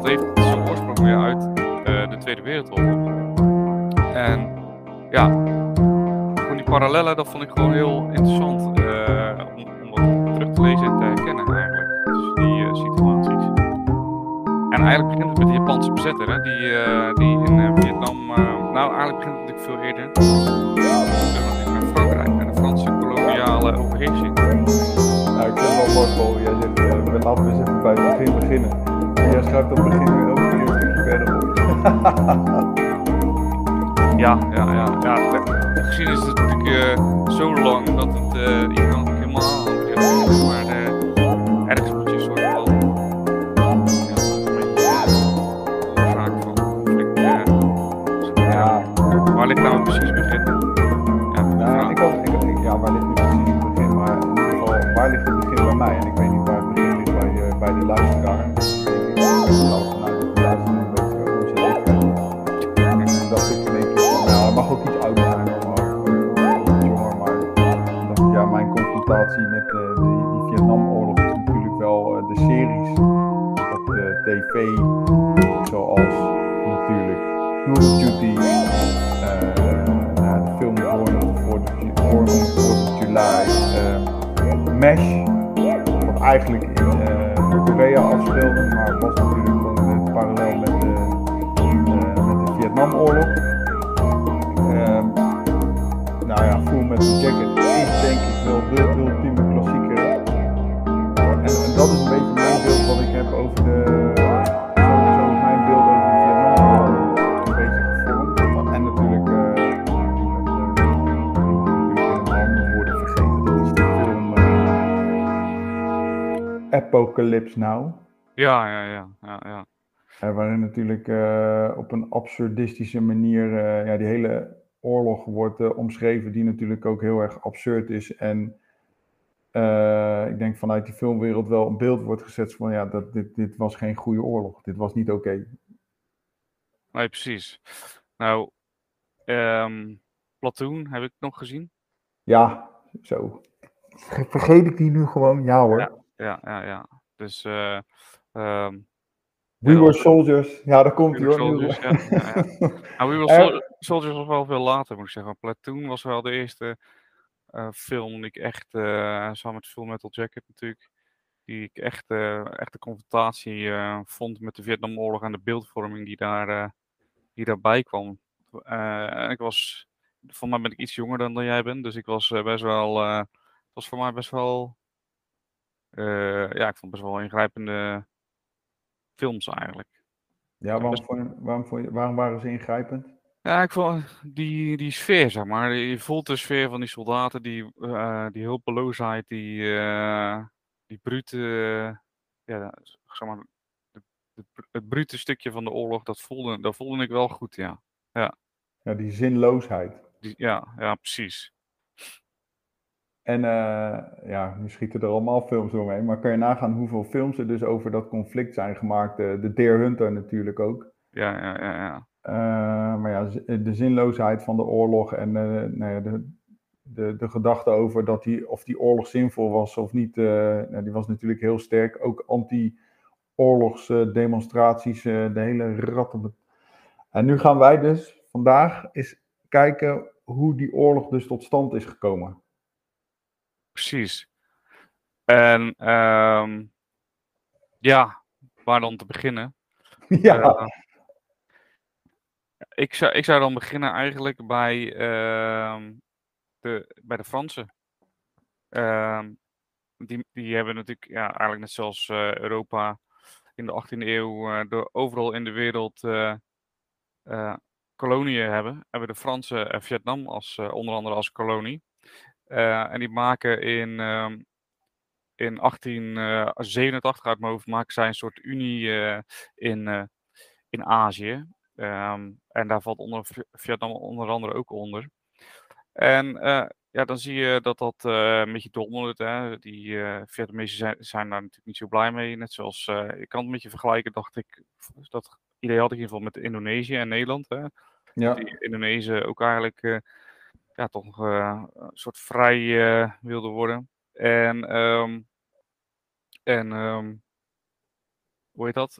dat heeft zijn oorsprong weer uit de Tweede Wereldoorlog. En ja, gewoon die parallellen, dat vond ik gewoon heel interessant om, om dat terug te lezen en te herkennen eigenlijk. Die uh, situaties. En eigenlijk begint het met de Japanse bezetter, hè, die, die in Vietnam. nou, eigenlijk begint het natuurlijk veel eerder. Naar Frankrijk en de Franse koloniale overheersing. Nou, ik het wel mooi. Jij zegt, uh, laten we eens bij het begin beginnen. Jij schrijft dat begin weer keer een stukje verder op. ja, ja, ja. ja geschiedenis is natuurlijk uh, zo lang dat het, je kan natuurlijk uh, op een absurdistische manier uh, ja, die hele oorlog wordt omschreven, die natuurlijk ook heel erg absurd is. En ik denk vanuit die filmwereld wel een beeld wordt gezet van ja, dat dit, dit was geen goede oorlog. Dit was niet oké. Okay. Nee, precies. Nou, um, Platoon heb ik nog gezien. Ja, zo. Vergeet ik die nu gewoon? Ja hoor. Ja, ja, ja. ja. Dus uh, um, We Were Soldiers. Ja, daar komt hij hoor. Soldiers, ja, ja, ja. nou, We Were Sol Soldiers was wel veel later, moet ik zeggen. Platoon was wel de eerste uh, film die ik echt, uh, samen met Full Metal Jacket natuurlijk, die ik echt, uh, echt de confrontatie vond met de Vietnamoorlog en de beeldvorming die, daar, die daarbij kwam. ik was, voor mij ben ik iets jonger dan, dan jij bent, dus ik was best wel, het was voor mij best wel, ja, ik vond best wel ingrijpende films eigenlijk. Ja, waarom, voor, waarom, voor, waarom waren ze ingrijpend? Ja, ik vond die, die sfeer, zeg maar. Je voelt de sfeer van die soldaten, die, uh, die hulpeloosheid, die, uh, die brute, uh, ja, zeg maar, het, het, het brute stukje van de oorlog, dat voelde, dat voelde ik wel goed, ja. Ja, ja die zinloosheid. Die, ja, ja, precies. En ja, nu schieten er allemaal films doorheen, maar kan je nagaan hoeveel films er dus over dat conflict zijn gemaakt? de Deer Hunter natuurlijk ook. Ja, ja, ja, ja. Uh, maar ja, de zinloosheid van de oorlog en uh, nou ja, de, de, de gedachte over dat die, of die oorlog zinvol was of niet, nou, die was natuurlijk heel sterk. Ook anti-oorlogsdemonstraties, de hele ratten. En nu gaan wij dus vandaag eens kijken hoe die oorlog dus tot stand is gekomen. Precies. En um, ja, waar dan te beginnen? Ja. Ik zou, ik zou dan beginnen eigenlijk bij, uh, de, bij de Fransen. Uh, die, die hebben natuurlijk ja, eigenlijk net zoals eh, Europa in de 18e eeuw uh, door overal in de wereld koloniën hebben. Hebben de Fransen en Vietnam als, onder andere als kolonie. En die maken in, um, in 1887 uit mijn hoofd maken zij een soort unie in, in Azië. Um, en daar valt onder Vietnam onder andere ook onder. En ja, dan zie je dat dat uh, een beetje dommelt. Hè. Die uh, Vietnamezen zijn, zijn daar natuurlijk niet zo blij mee. Net zoals, uh, ik kan het een beetje vergelijken, dacht ik, dat idee had ik in ieder geval met Indonesië en Nederland. Hè. Ja. Die Indonesië ook eigenlijk ja, toch een soort vrij wilde worden. En, um, en um, hoe heet dat?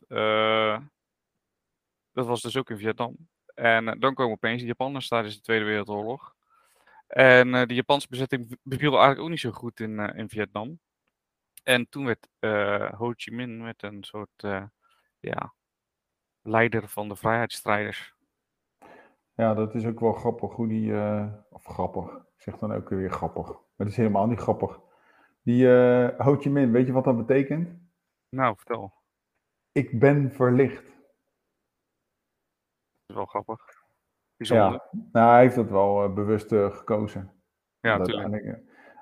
dat was dus ook in Vietnam. En dan komen opeens de Japanners tijdens de Tweede Wereldoorlog. En uh, de Japanse bezetting beviel eigenlijk ook niet zo goed in, in Vietnam. En toen werd Ho Chi Minh met een soort ja, leider van de vrijheidsstrijders. Ja, dat is ook wel grappig hoe die, of grappig, ik zeg dan ook weer grappig, maar dat is helemaal niet grappig. Die Ho Chi Minh, weet je wat dat betekent? Nou, vertel. Ik ben verlicht. Dat is wel grappig. Ja, nou, hij heeft dat wel uh, bewust uh, gekozen. Ja, natuurlijk. Uh,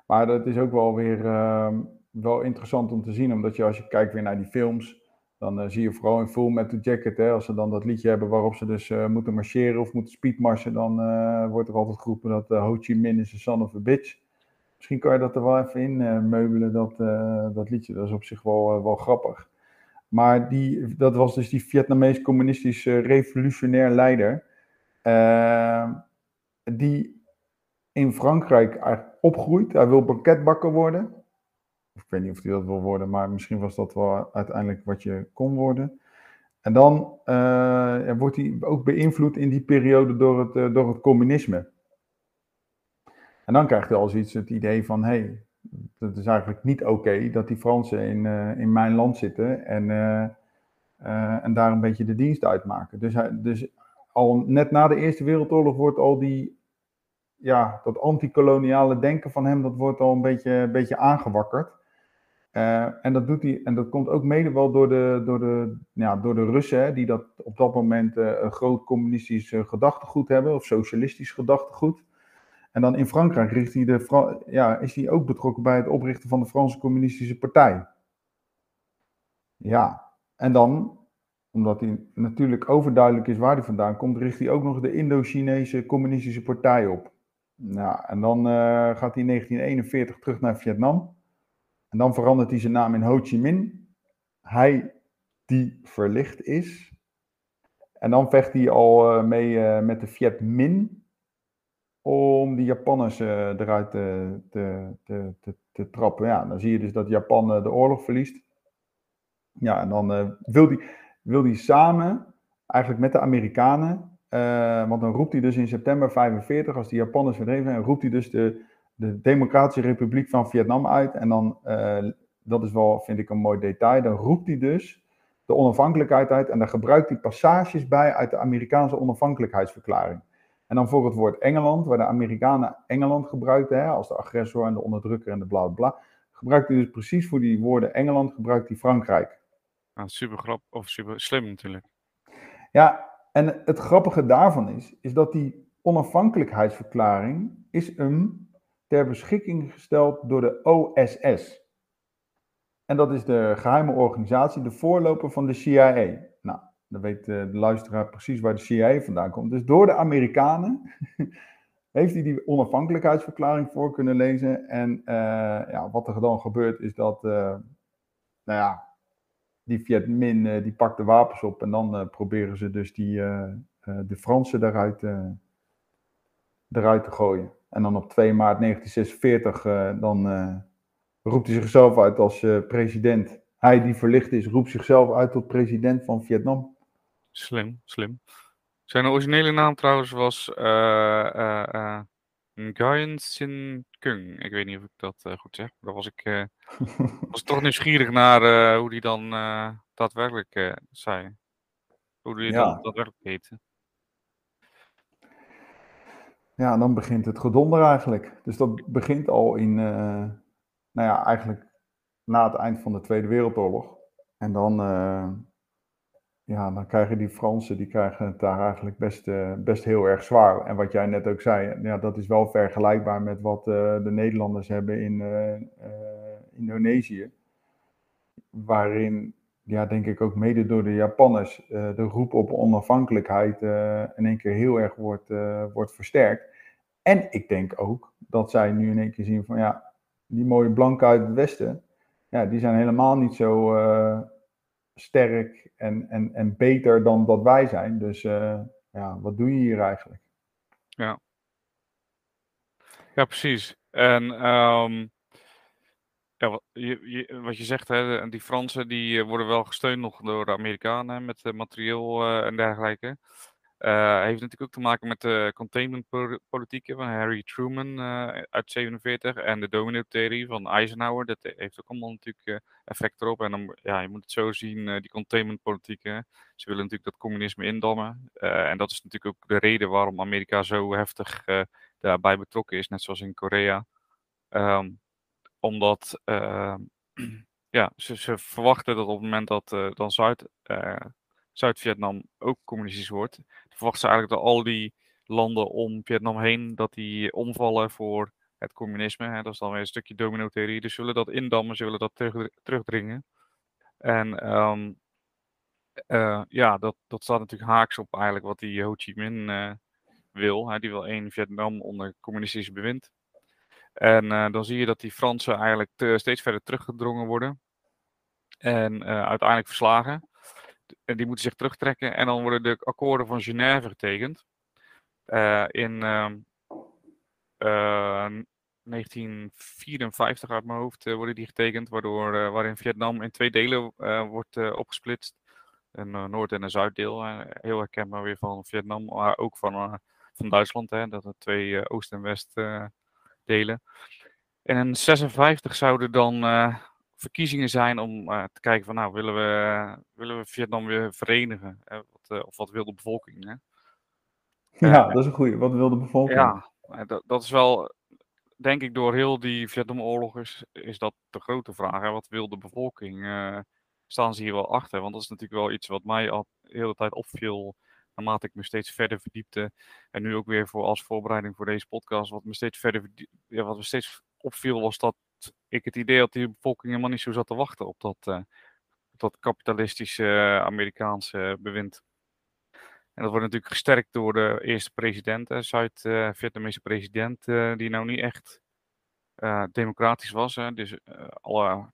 maar dat is ook wel weer ehm, wel interessant om te zien, omdat je als je kijkt weer naar die films, dan zie je vooral in Full Metal Jacket, hè, als ze dan dat liedje hebben waarop ze dus moeten marcheren of moeten speedmarsen, dan wordt er altijd geroepen dat Ho Chi Minh is een son of a bitch. Misschien kan je dat er wel even in meubelen, dat, dat liedje. Dat is op zich wel, wel grappig. Maar die, dat was dus die Vietnamees communistische revolutionair leider. Die in Frankrijk opgroeit. Hij wil banketbakker worden. Ik weet niet of hij dat wil worden, maar misschien was dat wel uiteindelijk wat je kon worden. En dan uh, wordt hij ook beïnvloed in die periode door het, uh, door het communisme. En dan krijgt hij als iets het idee van: hé, hey, het is eigenlijk niet oké dat die Fransen in, uh, in mijn land zitten en, en daar een beetje de dienst uitmaken. Dus, hij, dus al net na de Eerste Wereldoorlog wordt al die, ja, dat antikoloniale denken van hem, dat wordt al een beetje, een beetje aangewakkerd. Uh, en dat doet hij, en dat komt ook mede wel door de, door de, ja, door de Russen, hè, die dat op dat moment uh, een groot communistisch uh, gedachtegoed hebben, of socialistisch gedachtegoed. En dan in Frankrijk richt hij de, ja, is hij ook betrokken bij het oprichten van de Franse Communistische Partij. Ja, en dan omdat hij natuurlijk overduidelijk is waar hij vandaan komt, richt hij ook nog de Indo-Chinese Communistische Partij op. Nou, en dan gaat hij in 1941 terug naar Vietnam. En dan verandert hij zijn naam in Ho Chi Minh. Hij die verlicht is. En dan vecht hij al uh, mee uh, met de Viet Minh. Om die Japanners eruit te, te, te, te, trappen. Ja, dan zie je dus dat Japan de oorlog verliest. Ja, en dan wil hij wil hij samen, eigenlijk met de Amerikanen, want dan roept hij dus in september 45, als de Japanners verdreven zijn, roept hij dus de, de Democratische Republiek van Vietnam uit. En dan, uh, dat is wel, vind ik, een mooi detail, dan roept hij dus de onafhankelijkheid uit en daar gebruikt hij passages bij uit de Amerikaanse onafhankelijkheidsverklaring. En dan voor het woord Engeland, waar de Amerikanen Engeland gebruikten, hè, als de agressor en de onderdrukker en de bla bla, gebruikt hij dus precies voor die woorden Engeland, gebruikt hij Frankrijk. Nou, super grap of super slim natuurlijk. Ja, en het grappige daarvan is, is dat die onafhankelijkheidsverklaring is hem ter beschikking gesteld door de OSS. En dat is de geheime organisatie, de voorloper van de CIA. Nou, dan weet de luisteraar precies waar de CIA vandaan komt. Dus door de Amerikanen heeft hij die onafhankelijkheidsverklaring voor kunnen lezen. En uh, ja, wat er dan gebeurt is dat, uh, nou ja, die Viet Minh die pakt de wapens op en dan proberen ze dus die, de Fransen eruit, eruit te gooien. En dan op 2 maart 1946 dan roept hij zichzelf uit als president. Hij die verlicht is, roept zichzelf uit tot president van Vietnam. Slim, slim. Zijn originele naam trouwens was Nguyen Sin Kung. Ik weet niet of ik dat uh, goed zeg. Daar was ik uh, was toch nieuwsgierig naar uh, hoe die dan daadwerkelijk zei. Hoe die ja. dan daadwerkelijk heette. Ja, en dan begint het gedonder eigenlijk. Dus dat begint al in, nou ja, eigenlijk na het eind van de Tweede Wereldoorlog. En dan, uh, ja, dan krijgen die Fransen die krijgen het daar eigenlijk best, uh, best heel erg zwaar. En wat jij net ook zei, ja, dat is wel vergelijkbaar met wat de Nederlanders hebben in Indonesië. Waarin, ja, denk ik ook mede door de Japanners, de roep op onafhankelijkheid in één keer heel erg wordt, wordt versterkt. En ik denk ook dat zij nu in één keer zien van ja, die mooie blanken uit het westen, ja, die zijn helemaal niet zo uh, sterk en, en, en beter dan dat wij zijn. Dus uh, ja, wat doe je hier eigenlijk? Ja, ja precies. En um, ja, wat je, wat je zegt, hè, die Fransen die worden wel gesteund nog door de Amerikanen met materieel en dergelijke. Uh, heeft natuurlijk ook te maken met de containmentpolitieken van Harry Truman uh, uit 47 en de domino-theorie van Eisenhower. Dat heeft ook allemaal natuurlijk uh, effect erop. En dan, ja, je moet het zo zien, die containmentpolitieken. Ze willen natuurlijk dat communisme indammen. en dat is natuurlijk ook de reden waarom Amerika zo heftig daarbij betrokken is, net zoals in Korea. Um, omdat ja, ze, ze, verwachten dat op het moment dat dan Zuid Zuid-Vietnam ook communistisch wordt, verwachten ze eigenlijk dat al die landen om Vietnam heen, dat die omvallen voor het communisme. Hè. Dat is dan weer een stukje domino-theorie. Dus ze willen dat indammen, ze willen dat terug, terugdringen. En um, uh, ja, dat, dat staat natuurlijk haaks op eigenlijk wat die Ho Chi Minh uh, wil. Hè. Die wil één Vietnam onder communistisch bewind. En uh, dan zie je dat die Fransen eigenlijk te, steeds verder teruggedrongen worden. En uiteindelijk verslagen. Die moeten zich terugtrekken. En dan worden de akkoorden van Genève getekend. Uh, in uh, uh, 1954 uit mijn hoofd uh, worden die getekend. Waardoor, waarin Vietnam in twee delen wordt opgesplitst. Een Noord- en een Zuiddeel. heel herkenbaar weer van Vietnam. Maar ook van, van Duitsland. Hè, dat er twee Oost- en West delen. En in 1956 zouden dan verkiezingen zijn om uh, te kijken van nou, willen we, willen we Vietnam weer verenigen? Hè? Wat, uh, of wat wil de bevolking? Hè? Ja, dat is een goede. Wat wil de bevolking? Ja, dat, dat is wel, denk ik, door heel die Vietnamoorlog is, is dat de grote vraag. Hè? Wat wil de bevolking? staan ze hier wel achter? Want dat is natuurlijk wel iets wat mij al de hele tijd opviel naarmate ik me steeds verder verdiepte. En nu ook weer voor, als voorbereiding voor deze podcast, wat me steeds verder ja, wat me steeds opviel, was dat ik het idee had die bevolking helemaal niet zo zat te wachten op dat, uh, op dat kapitalistische uh, Amerikaanse bewind. En dat wordt natuurlijk gesterkt door de eerste president, Zuid-Vietnamese president, uh, die nou niet echt democratisch was. Hè. Dus alle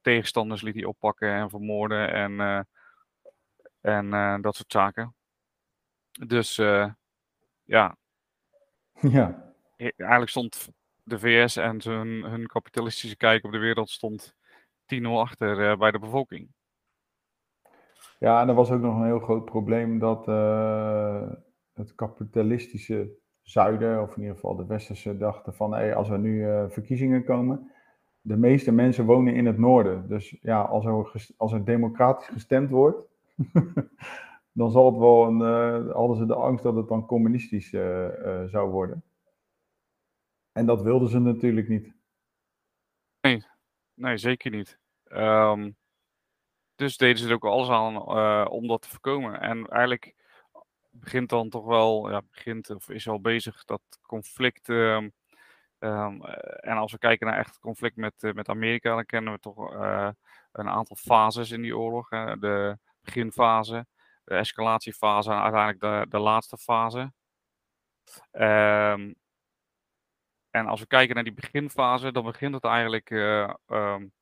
tegenstanders liet hij oppakken en vermoorden en, en dat soort zaken. Dus ja. ja. Eigenlijk stond de VS en hun, kapitalistische kijk op de wereld stond 10-0 achter uh, bij de bevolking. Ja, en er was ook nog een heel groot probleem dat uh, het kapitalistische zuiden, of in ieder geval de westerse, dachten van hey, als er nu uh, verkiezingen komen, de meeste mensen wonen in het noorden. Dus ja, als er, als er democratisch gestemd wordt, dan zal het wel een, hadden ze de angst dat het dan communistisch zou worden. En dat wilden ze natuurlijk niet. Nee, nee zeker niet. Um, dus deden ze er ook alles aan uh, om dat te voorkomen. En eigenlijk begint dan toch wel, ja, begint of is al bezig dat conflict. Um, um, en als we kijken naar echt het conflict met, uh, met Amerika, dan kennen we toch uh, een aantal fases in die oorlog. Hè. De beginfase, de escalatiefase en uiteindelijk de, de laatste fase. Um, en als we kijken naar die beginfase, dan begint het eigenlijk uh, um,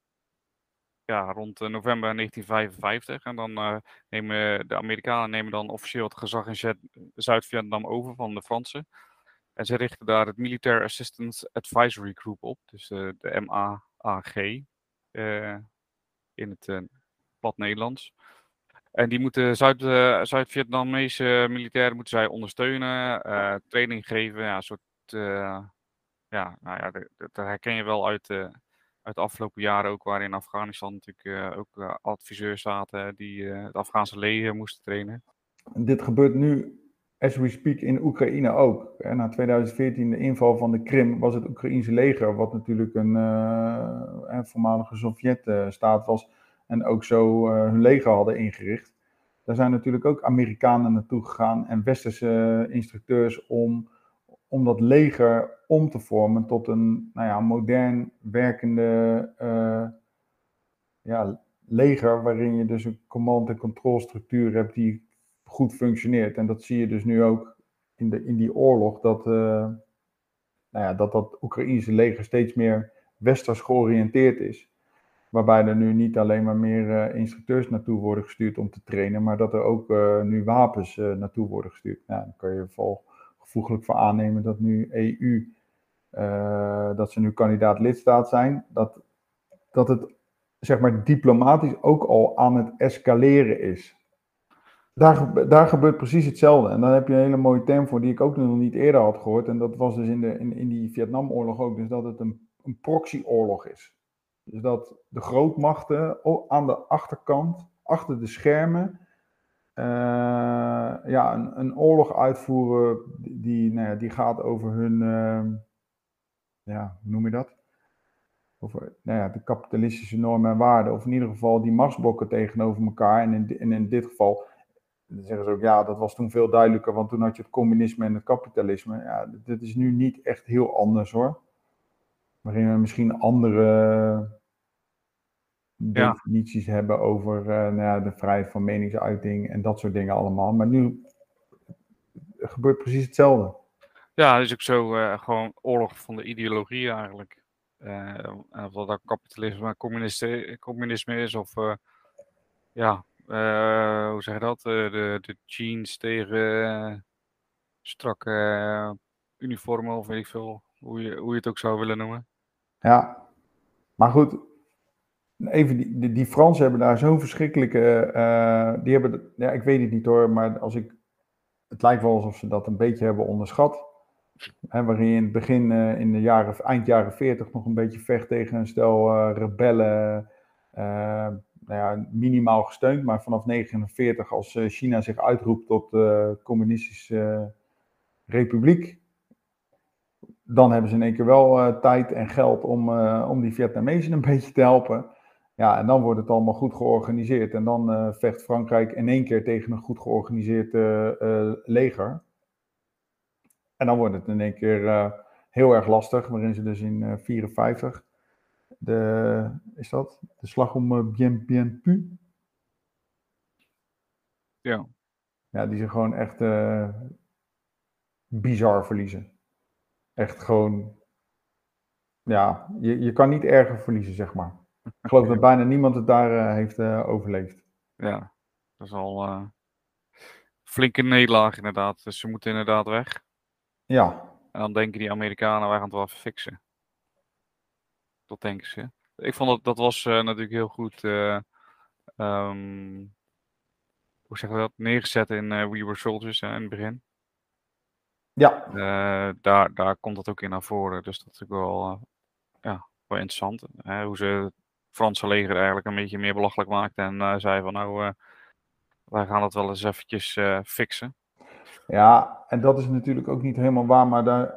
ja, rond november 1955. En dan uh, nemen de Amerikanen nemen dan officieel het gezag in Zuid-Vietnam over van de Fransen. En ze richten daar het Military Assistance Advisory Group op, dus uh, de MAAG in het plat Nederlands. En die moeten Zuid-Vietnamese Zuid militairen moeten zij ondersteunen, training geven, ja, een soort ja, nou ja, dat, herken je wel uit, uh, uit de afgelopen jaren ook, waar in Afghanistan natuurlijk uh, ook uh, adviseurs zaten die het Afghaanse leger moesten trainen. Dit gebeurt nu as we speak in Oekraïne ook. Na 2014, de inval van de Krim, was het Oekraïense leger, wat natuurlijk een, een voormalige Sovjet-staat was, en ook zo hun leger hadden ingericht. Daar zijn natuurlijk ook Amerikanen naartoe gegaan en westerse instructeurs om, om dat leger om te vormen tot een nou ja, modern werkende uh, ja, leger, waarin je dus een command- en controlstructuur hebt die goed functioneert. En dat zie je dus nu ook in, de, in die oorlog, dat, uh, nou ja, dat dat Oekraïnse leger steeds meer westers georiënteerd is. Waarbij er nu niet alleen maar meer uh, instructeurs naartoe worden gestuurd om te trainen, maar dat er ook nu wapens naartoe worden gestuurd. Nou, dan kan je vol gevoeglijk voor aannemen dat nu EU, dat ze nu kandidaat lidstaat zijn, dat, dat het zeg maar diplomatisch ook al aan het escaleren is. Daar, daar gebeurt precies hetzelfde. En dan heb je een hele mooie term voor die ik ook nog niet eerder had gehoord. En dat was dus in, de, in, in die Vietnamoorlog ook. Dus dat het een, een proxyoorlog is. Dus dat de grootmachten aan de achterkant, achter de schermen, ja, een, een, oorlog uitvoeren die, nou ja, die gaat over hun, uh, ja, hoe noem je dat? Over nou ja, de kapitalistische normen en waarden. Of in ieder geval die machtsblokken tegenover elkaar. En in, en in dit geval dan zeggen ze ook, ja, dat was toen veel duidelijker, want toen had je het communisme en het kapitalisme. Ja, dit is nu niet echt heel anders hoor. Waarin we misschien andere definities hebben over uh, nou ja, de vrijheid van meningsuiting en dat soort dingen allemaal. Maar nu gebeurt precies hetzelfde. Ja, het is ook zo uh, gewoon oorlog van de ideologie eigenlijk. Uh, of dat nou kapitalisme, communisme, communisme is of ja, hoe zeg je dat? De, de jeans tegen strakke uniformen of weet ik veel. Hoe je, hoe je het ook zou willen noemen. Ja, maar goed. Even, die, die, Fransen hebben daar zo'n verschrikkelijke. die hebben, ja, ik weet het niet hoor, maar als ik. Het lijkt wel alsof ze dat een beetje hebben onderschat. Hè, waarin je in het begin, in de jaren, eind jaren 40 nog een beetje vecht tegen een stel rebellen nou ja, minimaal gesteund, maar vanaf 1949 als eh, China zich uitroept tot uh, communistische republiek, dan hebben ze in één keer wel uh, tijd en geld om, om die Vietnamezen een beetje te helpen. Ja, en dan wordt het allemaal goed georganiseerd. En dan vecht Frankrijk in één keer tegen een goed georganiseerd leger. En dan wordt het in één keer heel erg lastig, waarin ze dus in 1954 de, is dat? De slag om Bien Bien Pu. Ja. Ja, die ze gewoon echt bizar verliezen. Echt gewoon, ja, je, je kan niet erger verliezen, zeg maar. Ik geloof dat bijna niemand het daar uh, heeft overleefd. Ja, dat is al flinke nederlaag inderdaad. Dus ze moeten inderdaad weg. Ja. En dan denken die Amerikanen, wij gaan het wel even fixen. Dat denken ze. Ik vond dat, dat was uh, natuurlijk heel goed. Uh, um, hoe zeggen we dat? Neergezet in uh, We Were Soldiers in het begin. Ja. daar, daar komt dat ook in naar voren. Dus dat is ook wel, ja, wel interessant. Hè? Hoe ze Franse leger eigenlijk een beetje meer belachelijk maakte. En zei van nou, wij gaan dat wel eens eventjes fixen. Ja, en dat is natuurlijk ook niet helemaal waar. Maar daar,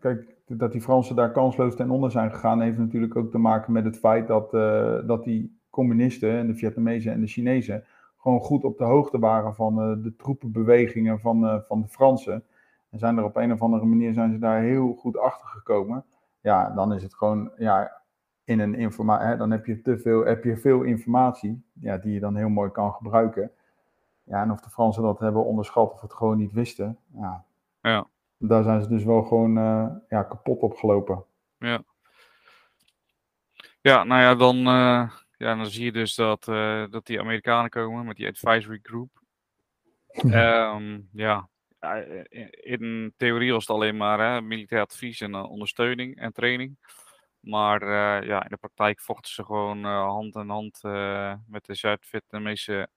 kijk, dat die Fransen daar kansloos ten onder zijn gegaan, heeft natuurlijk ook te maken met het feit dat, dat die communisten en de Vietnamezen en de Chinezen gewoon goed op de hoogte waren van de troepenbewegingen van, van de Fransen. En zijn er op een of andere manier zijn ze daar heel goed achter gekomen. Ja, dan is het gewoon, ja, in een informatie, dan heb je te veel, heb je veel informatie, ja, die je dan heel mooi kan gebruiken. Ja, en of de Fransen dat hebben onderschat of het gewoon niet wisten, ja. Ja daar zijn ze dus wel gewoon uh, ja, kapot opgelopen. Ja. Ja, nou ja, dan, uh, ja, dan zie je dus dat, uh, dat die Amerikanen komen met die advisory group. um, ja, in theorie was het alleen maar hè, militair advies en ondersteuning en training. Maar ja, in de praktijk vochten ze gewoon hand in hand met de Zuid-Vietnamese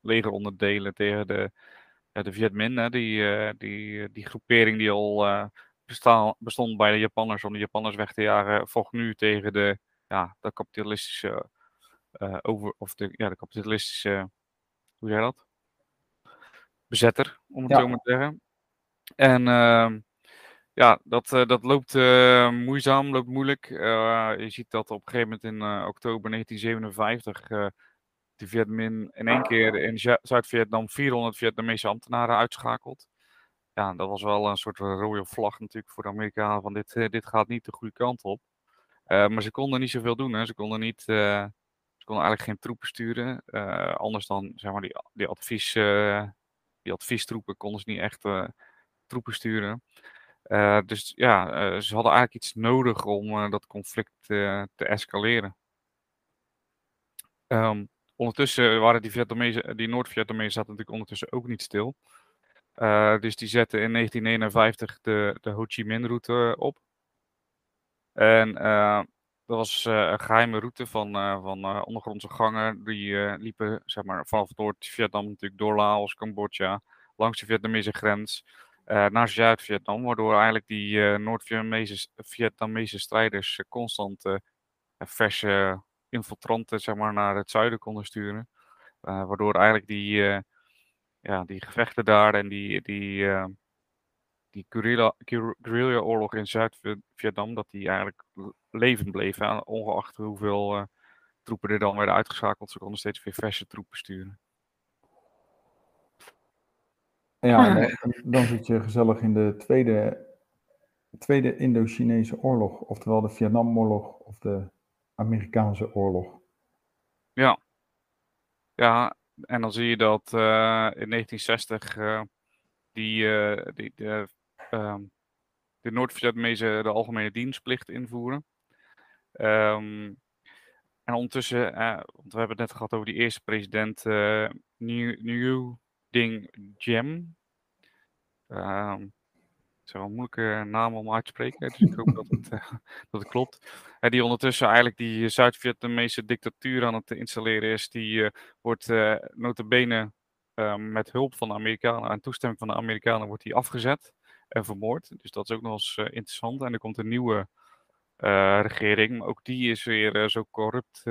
legeronderdelen tegen de ja, de Vietmin, hè, die, die, die groepering die al bestond bij de Japanners om de Japanners weg te jagen, vocht nu tegen de, ja, de kapitalistische over, of de, ja, de kapitalistische, hoe zeg je dat? bezetter, om het Ja. zo maar te zeggen. En ehm, ja, dat, eh, dat loopt eh, moeizaam, loopt moeilijk. Eh, je ziet dat op een gegeven moment in oktober 1957 eh de Vietmin in één keer in Zu- Zuid-Vietnam 400 Vietnamese ambtenaren uitschakelt. Ja, dat was wel een soort rode vlag natuurlijk voor de Amerikanen van dit, dit gaat niet de goede kant op. Maar ze konden niet zoveel doen. Hè. Ze konden niet, ze konden eigenlijk geen troepen sturen. Anders dan zeg maar die, die, advies, die adviestroepen konden ze niet echt troepen sturen. Eh, dus ja, eh, ze hadden eigenlijk iets nodig om eh, dat conflict te escaleren. Ehm, ondertussen waren die, Vietnamezen, die Noord-Vietnamezen zaten natuurlijk ondertussen ook niet stil. Dus die zetten in 1951 de, de Ho Chi Minh route op. En dat was een geheime route van, van ondergrondse gangen. Die liepen zeg maar, vanaf Noord-Vietnam natuurlijk door Laos, Cambodja, langs de Vietnamese grens naar Zuid-Vietnam. Waardoor eigenlijk die eh, Noord-Vietnamese Vietnamese strijders eh, constant eh, verse infiltranten zeg maar, naar het zuiden konden sturen. Eh, waardoor eigenlijk die, eh, ja, die gevechten daar en die, die, eh, die guerrilla- guer- guerrilla-oorlog in Zuid-Vietnam, dat die eigenlijk levend bleef, ongeacht hoeveel eh, troepen er dan werden uitgeschakeld. Ze konden steeds weer verse troepen sturen. Ja, en dan, zit je gezellig in de tweede, tweede Indo-Chinese oorlog, oftewel de Vietnamoorlog of de Amerikaanse oorlog. Ja. Ja, en dan zie je dat eh, in 1960 eh, die, eh, die, de, ehm, de Noord-Vietnamezen de algemene dienstplicht invoeren. Ehm, en ondertussen, eh, want we hebben het net gehad over die eerste president, eh New, New Ding Diem. Ehm, het zijn wel moeilijke namen om uit te spreken, dus ik hoop dat het, eh, dat het klopt. Die ondertussen eigenlijk die Zuid-Vietnamese dictatuur aan het installeren is, die eh, wordt eh notabene eh, met hulp van de Amerikanen en toestemming van de Amerikanen wordt die afgezet en vermoord. Dus dat is ook nog eens interessant. En er komt een nieuwe regering, maar ook die is weer zo corrupt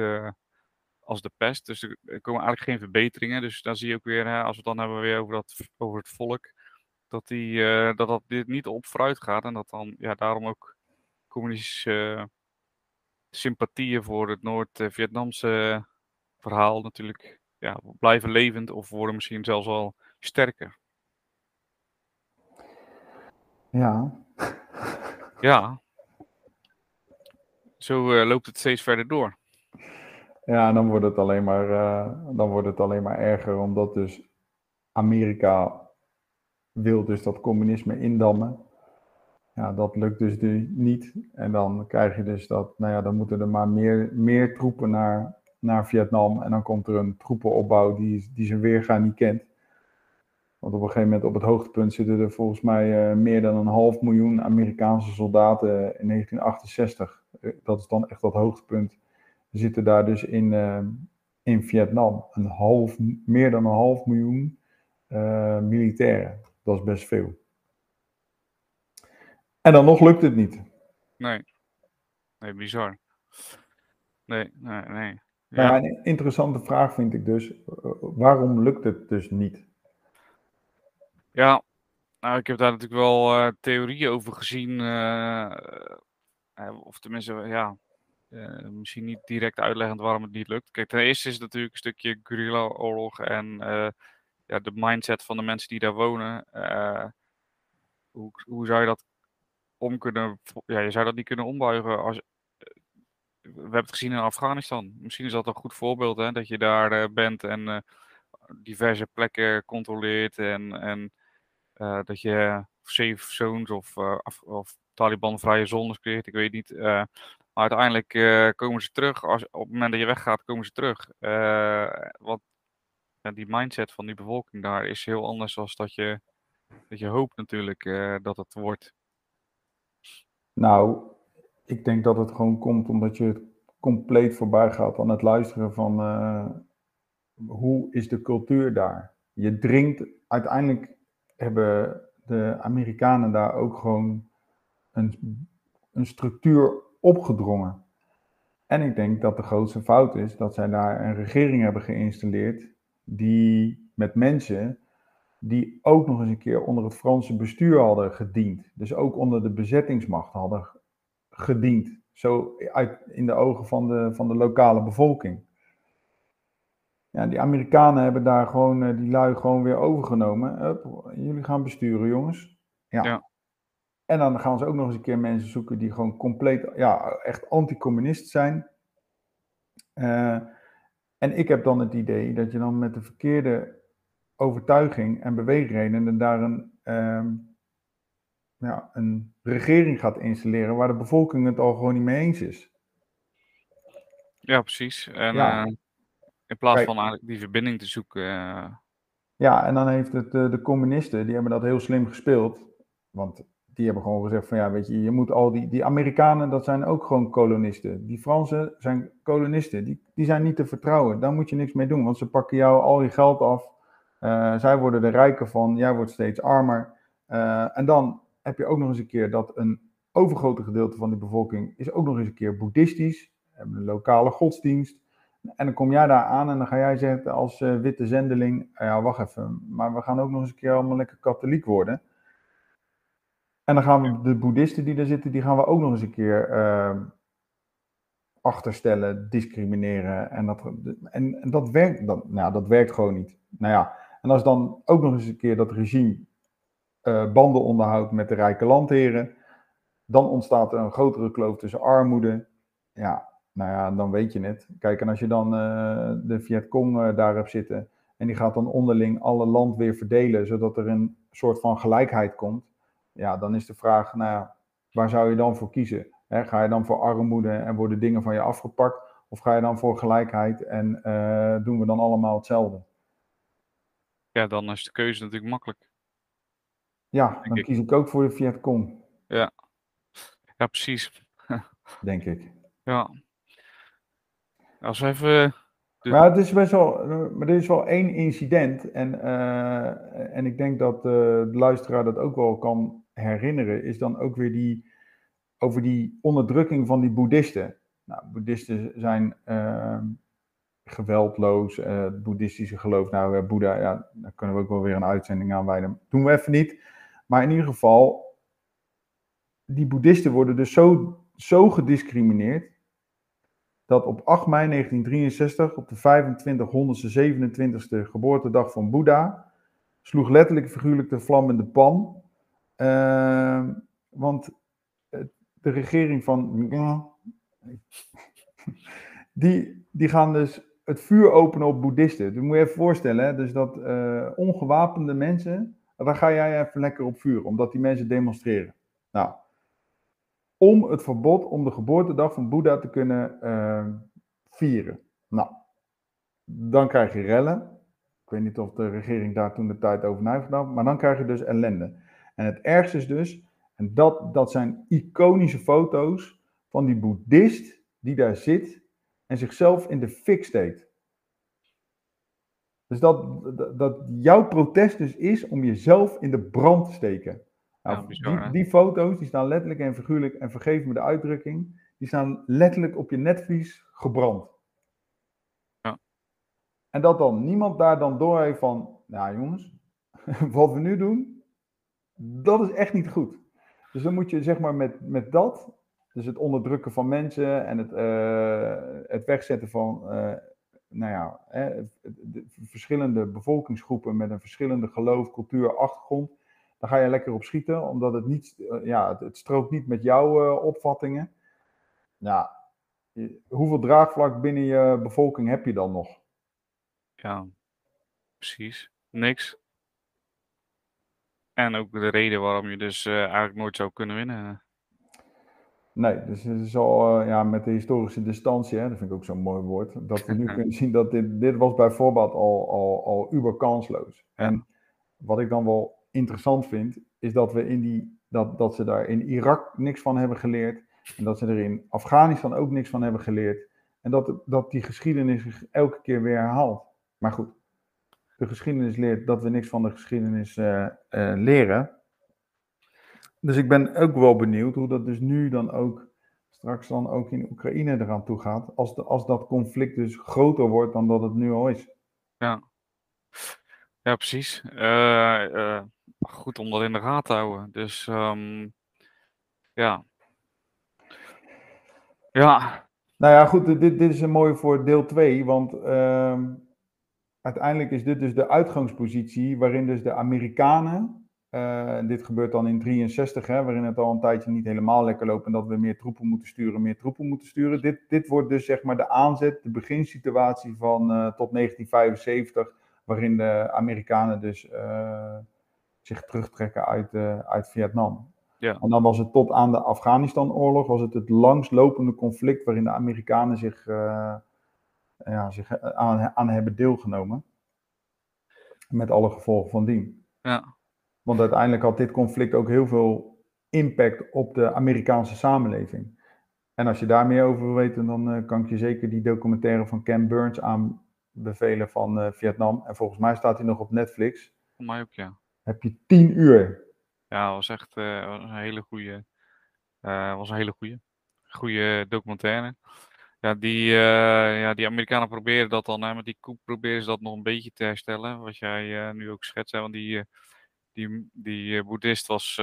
als de pest. Dus er, komen eigenlijk geen verbeteringen. Dus dan zie je ook weer, hè, als we het dan hebben weer over, dat, over het volk, dat, die, eh, dat dat dit niet op vooruit gaat. En dat dan ja, daarom ook communistische sympathieën voor het Noord-Vietnamse verhaal natuurlijk ja, blijven levend of worden misschien zelfs al sterker. Ja, Ja, zo eh, loopt het steeds verder door. Ja dan wordt, het alleen maar, eh, dan wordt het alleen maar erger, omdat dus Amerika wil dus dat communisme indammen. Ja, dat lukt dus niet. En dan krijg je dus dat, nou ja, dan moeten er maar meer, meer troepen naar, naar Vietnam. En dan komt er een troepenopbouw die, die zijn weerga niet kent. Want op een gegeven moment op het hoogtepunt zitten er volgens mij eh, meer dan een half miljoen Amerikaanse soldaten in 1968. Eh, dat is dan echt dat hoogtepunt. Zitten daar dus in, eh, in Vietnam. Een half, meer dan een half miljoen eh, militairen. Dat is best veel. En dan nog lukt het niet. Nee, nee, bizar. Nee, nee, nee. Nou ja, een interessante vraag vind ik dus. waarom lukt het dus niet? ja. Nou, ik heb daar natuurlijk wel eh, theorieën over gezien. eh, of tenminste, ja, eh, misschien niet direct uitleggend waarom het niet lukt. Kijk, ten eerste is het natuurlijk een stukje guerrilla-oorlog en eh, ja, de mindset van de mensen die daar wonen. eh, hoe, hoe zou je dat om kunnen... Ja, je zou dat niet kunnen ombuigen als... We hebben het gezien in Afghanistan. Misschien is dat een goed voorbeeld, hè, dat je daar bent en diverse plekken controleert en, en dat je safe zones of, of Taliban-vrije zones creëert, ik weet niet. Maar uiteindelijk eh, komen ze terug. Als, op het moment dat je weggaat, komen ze terug. Eh, want ja, die mindset van die bevolking daar is heel anders dan dat je, dat je hoopt natuurlijk eh, dat het wordt. Nou, ik denk dat het gewoon komt omdat je het compleet voorbij gaat aan het luisteren van hoe is de cultuur daar. Je dringt, uiteindelijk hebben de Amerikanen daar ook gewoon een, een structuur opgedrongen. En ik denk dat de grootste fout is dat zij daar een regering hebben geïnstalleerd die met mensen die ook nog eens een keer onder het Franse bestuur hadden gediend. Dus ook onder de bezettingsmacht hadden gediend. Zo uit, in de ogen van de, van de lokale bevolking. Ja, die Amerikanen hebben daar gewoon eh, die lui gewoon weer overgenomen. Hup, jullie gaan besturen, jongens. Ja. Ja. En dan gaan ze ook nog eens een keer mensen zoeken die gewoon compleet, ja, echt anticommunist zijn. Eh, en ik heb dan het idee dat je dan met de verkeerde overtuiging en beweegredenen daar een, ehm, ja, een regering gaat installeren waar de bevolking het al gewoon niet mee eens is. Ja, precies. En Ja. eh, in plaats van eigenlijk die verbinding te zoeken. eh, Ja, en dan heeft het de communisten, die hebben dat heel slim gespeeld. Want die hebben gewoon gezegd van ja, weet je, je moet al die, die Amerikanen, dat zijn ook gewoon kolonisten. Die Fransen zijn kolonisten, die, die zijn niet te vertrouwen. Daar moet je niks mee doen, want ze pakken jou al je geld af. Eh, zij worden er rijker van, jij wordt steeds armer. Eh, en dan heb je ook nog eens een keer dat een overgrote gedeelte van die bevolking is ook nog eens een keer boeddhistisch. Hebben een lokale godsdienst. En dan kom jij daar aan en dan ga jij zeggen als eh, witte zendeling, "Ah ja wacht even, maar we gaan ook nog eens een keer allemaal lekker katholiek worden. En dan gaan we de boeddhisten die daar zitten, die gaan we ook nog eens een keer eh, achterstellen, discrimineren. En dat, en, en dat, werkt, dat, nou, dat werkt gewoon niet. Nou ja, en als dan ook nog eens een keer dat regime eh, banden onderhoudt met de rijke landheren, dan ontstaat er een grotere kloof tussen armoede. Ja, nou ja, dan weet je het. Kijk, en als je dan eh, de Vietcong eh, daar hebt zitten en die gaat dan onderling alle land weer verdelen, zodat er een soort van gelijkheid komt, ja, dan is de vraag, nou ja, waar zou je dan voor kiezen? Hè, ga je dan voor armoede en worden dingen van je afgepakt? Of ga je dan voor gelijkheid en eh, doen we dan allemaal hetzelfde? ja, dan is de keuze natuurlijk makkelijk. Ja, dan ik. kies ik ook voor de Vietcong, Ja, precies. denk ik. Ja. Als we even. De- Maar het is best wel, maar er is wel één incident en, eh, en ik denk dat eh, de luisteraar dat ook wel kan herinneren, is dan ook weer die, over die onderdrukking van die boeddhisten. Nou, boeddhisten zijn eh, geweldloos, eh, het boeddhistische geloof, nou eh, Boeddha, ja, daar kunnen we ook wel weer een uitzending aan wijden. Doen we even niet. Maar in ieder geval, die boeddhisten worden dus zo, zo gediscrimineerd, dat op 8 mei 1963, op de 2527ste geboortedag van Boeddha, sloeg letterlijk figuurlijk de vlam in de pan. Ehm, want de regering van. Die, die gaan dus het vuur openen op boeddhisten. Dus moet je even voorstellen, hè, dus dat eh, ongewapende mensen, daar ga jij even lekker op vuur, omdat die mensen demonstreren. Nou, om het verbod om de geboortedag van Boeddha te kunnen eh, vieren. Nou, dan krijg je rellen. Ik weet niet of de regering daar toen de tijd over heeft maar dan krijg je dus ellende. En het ergste is dus, en dat, dat zijn iconische foto's van die boeddhist die daar zit en zichzelf in de fik steekt. Dus dat, dat, dat jouw protest dus is om jezelf in de brand te steken. Nou, Ja, bizar, hè? die, die foto's die staan letterlijk en figuurlijk, en vergeef me de uitdrukking, die staan letterlijk op je netvlies gebrand. Ja. En dat dan niemand daar dan door heeft van, nou jongens, wat we nu doen, dat is echt niet goed. Dus dan moet je zeg maar met, met dat, dus het onderdrukken van mensen en het, eh, het wegzetten van, eh, nou ja, hè, de verschillende bevolkingsgroepen met een verschillende geloof, cultuur, achtergrond, dan ga je lekker op schieten, omdat het niet, eh, ja, het, het strookt niet met jouw opvattingen. Je- hoeveel draagvlak binnen je bevolking heb je dan nog? Ja, precies. Niks. En ook de reden waarom je dus eh, eigenlijk nooit zou kunnen winnen. Nee, dus het is al eh, ja, met de historische distantie, hè, dat vind ik ook zo'n mooi woord, dat we nu kunnen zien dat dit, dit was bijvoorbeeld al, al, al uber kansloos. En wat ik dan wel interessant vind, is dat, we in die, dat, dat ze daar in Irak niks van hebben geleerd en dat ze er in Afghanistan ook niks van hebben geleerd en dat, dat die geschiedenis zich elke keer weer herhaalt. Maar goed, de geschiedenis leert dat we niks van de geschiedenis eh, eh, leren. Dus ik ben ook wel benieuwd hoe dat dus nu dan ook straks dan ook in Oekraïne eraan toe gaat. Als, de, als dat conflict dus groter wordt dan dat het nu al is. Ja, Ja, precies. Eh, goed om dat in de gaten te houden. Dus ehm, ja. Ja, Nou ja, goed, dit, dit is een mooie voor deel 2, want ehm, uiteindelijk is dit dus de uitgangspositie waarin dus de Amerikanen, en dit gebeurt dan in 63, hè, waarin het al een tijdje niet helemaal lekker loopt en dat we meer troepen moeten sturen, meer troepen moeten sturen. Dit, dit wordt dus zeg maar de aanzet, de beginsituatie van eh, tot 1975, waarin de Amerikanen dus eh, zich terugtrekken uit, uit Vietnam. Ja. En dan was het tot aan de Afghanistan-oorlog, was het het langslopende conflict waarin de Amerikanen zich, ja, zich aan, aan hebben deelgenomen. Met alle gevolgen van dien. ja, Want uiteindelijk had dit conflict ook heel veel impact op de Amerikaanse samenleving. En als je daar meer over wil weten, dan eh, kan ik je zeker die documentaire van Ken Burns aanbevelen van eh, Vietnam. En volgens mij staat hij nog op Netflix. voor mij ook, ja. Heb je tien uur. Ja, was echt eh, was een hele goede, eh, was een hele goede, goede documentaire. Ja, die, eh, ja, die Amerikanen proberen dat dan, hè, met die coup proberen ze dat nog een beetje te herstellen, wat jij eh, nu ook schetst. Hè, want die, eh, die, die boeddhist was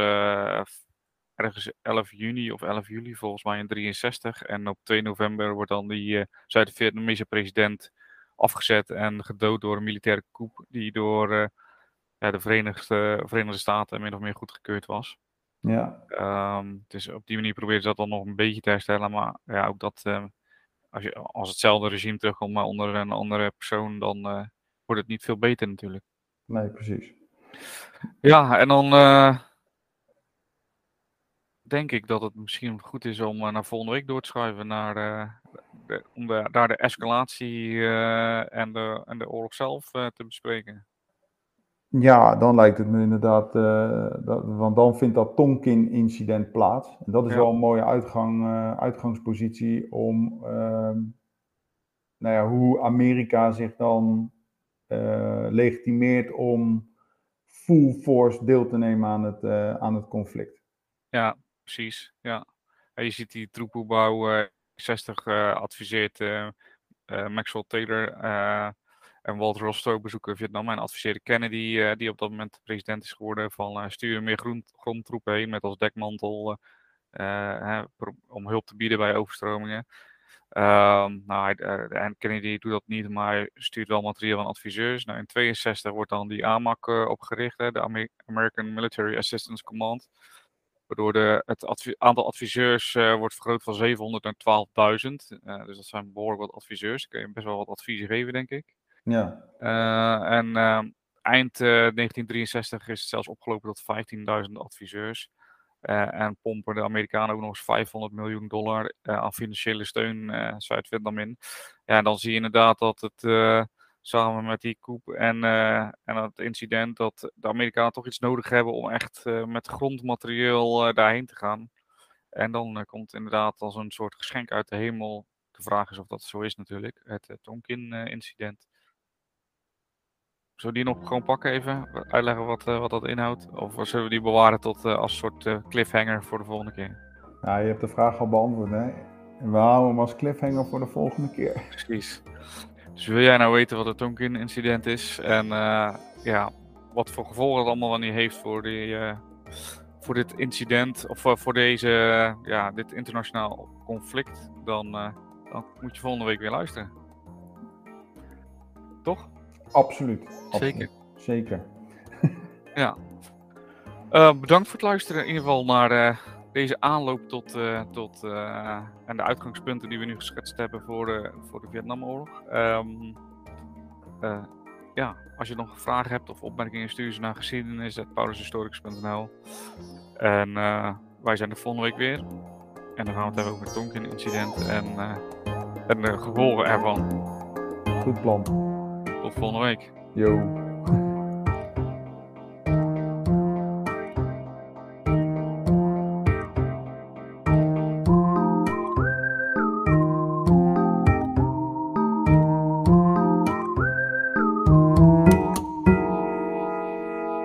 ergens 11 juni of 11 juli volgens mij in 63. En op 2 november wordt dan die Zuid-Vietnamese president afgezet en gedood door een militaire coup die door ja, de Verenigde, Verenigde Staten min of meer goedgekeurd was. Ja, Ehm, dus op die manier proberen ze dat dan nog een beetje te herstellen. Maar ja, ook dat, als, je, als hetzelfde regime terugkomt, maar onder een andere persoon, dan eh, wordt het niet veel beter natuurlijk. nee, precies. Ja, en dan eh, denk ik dat het misschien goed is om eh, naar volgende week door te schuiven. Naar, de, om de, daar de escalatie en, de, en de oorlog zelf te bespreken. Ja, dan lijkt het me inderdaad, eh, dat, want dan vindt dat Tonkin-incident plaats. En dat is Ja. wel een mooie uitgang, eh, uitgangspositie om, ehm, nou ja, hoe Amerika zich dan eh, legitimeert om full force deel te nemen aan het, aan het conflict. Ja, precies. Ja. En je ziet die troepenbouw eh 60 eh, adviseert Maxwell Taylor en Walter Rostow bezoeken Vietnam en adviseerde Kennedy, eh, die op dat moment president is geworden, van eh, stuur meer grond, grondtroepen heen met als dekmantel eh, hè, om hulp te bieden bij overstromingen. Ehm, nou, en Kennedy doet dat niet, maar stuurt wel materiaal van adviseurs. Nou, in 62 wordt dan die AMAC opgericht, hè, de Amer- American Military Assistance Command. Waardoor de, het aantal adviseurs wordt vergroot van 700 naar 12.000. Eh, dus dat zijn behoorlijk wat adviseurs. Kun je best wel wat adviezen geven, denk ik. Ja, Eh, en eh, eind eh, 1963 is het zelfs opgelopen tot 15.000 adviseurs. Eh, en pompen de Amerikanen ook nog eens 500 miljoen dollar eh, aan financiële steun eh Zuid-Vietnam in. Ja, en dan zie je inderdaad dat het eh, samen met die coup en, eh, en het incident dat de Amerikanen toch iets nodig hebben om echt eh, met grondmaterieel eh, daarheen te gaan. En dan eh, komt inderdaad als een soort geschenk uit de hemel. De vraag is of dat zo is natuurlijk, het Tonkin-incident. Zullen we die nog gewoon pakken even? Uitleggen wat, uh, wat dat inhoudt? Of zullen we die bewaren tot uh, als soort uh, cliffhanger voor de volgende keer? ja, je hebt de vraag al beantwoord, hè? En we houden hem als cliffhanger voor de volgende keer. Precies. Dus wil jij nou weten wat het Tonkin-incident is? En ja, wat voor gevolgen het allemaal wanneer heeft voor, die, voor dit incident, of voor deze, ja, dit internationaal conflict, dan, dan moet je volgende week weer luisteren. Toch? Absoluut. Zeker. Zeker. ja. Uh, bedankt voor het luisteren in ieder geval naar uh, deze aanloop tot, uh, tot en de uitgangspunten die we nu geschetst hebben voor de, voor de Vietnamoorlog. Um, ja, als je nog vragen hebt of opmerkingen, stuur ze naar geschiedenis.paulushistoricus.nl En wij zijn er volgende week weer. En dan gaan we het hebben over het Tonkin-incident en, en de gevolgen ervan. Goed plan. Tot volgende week. Yo.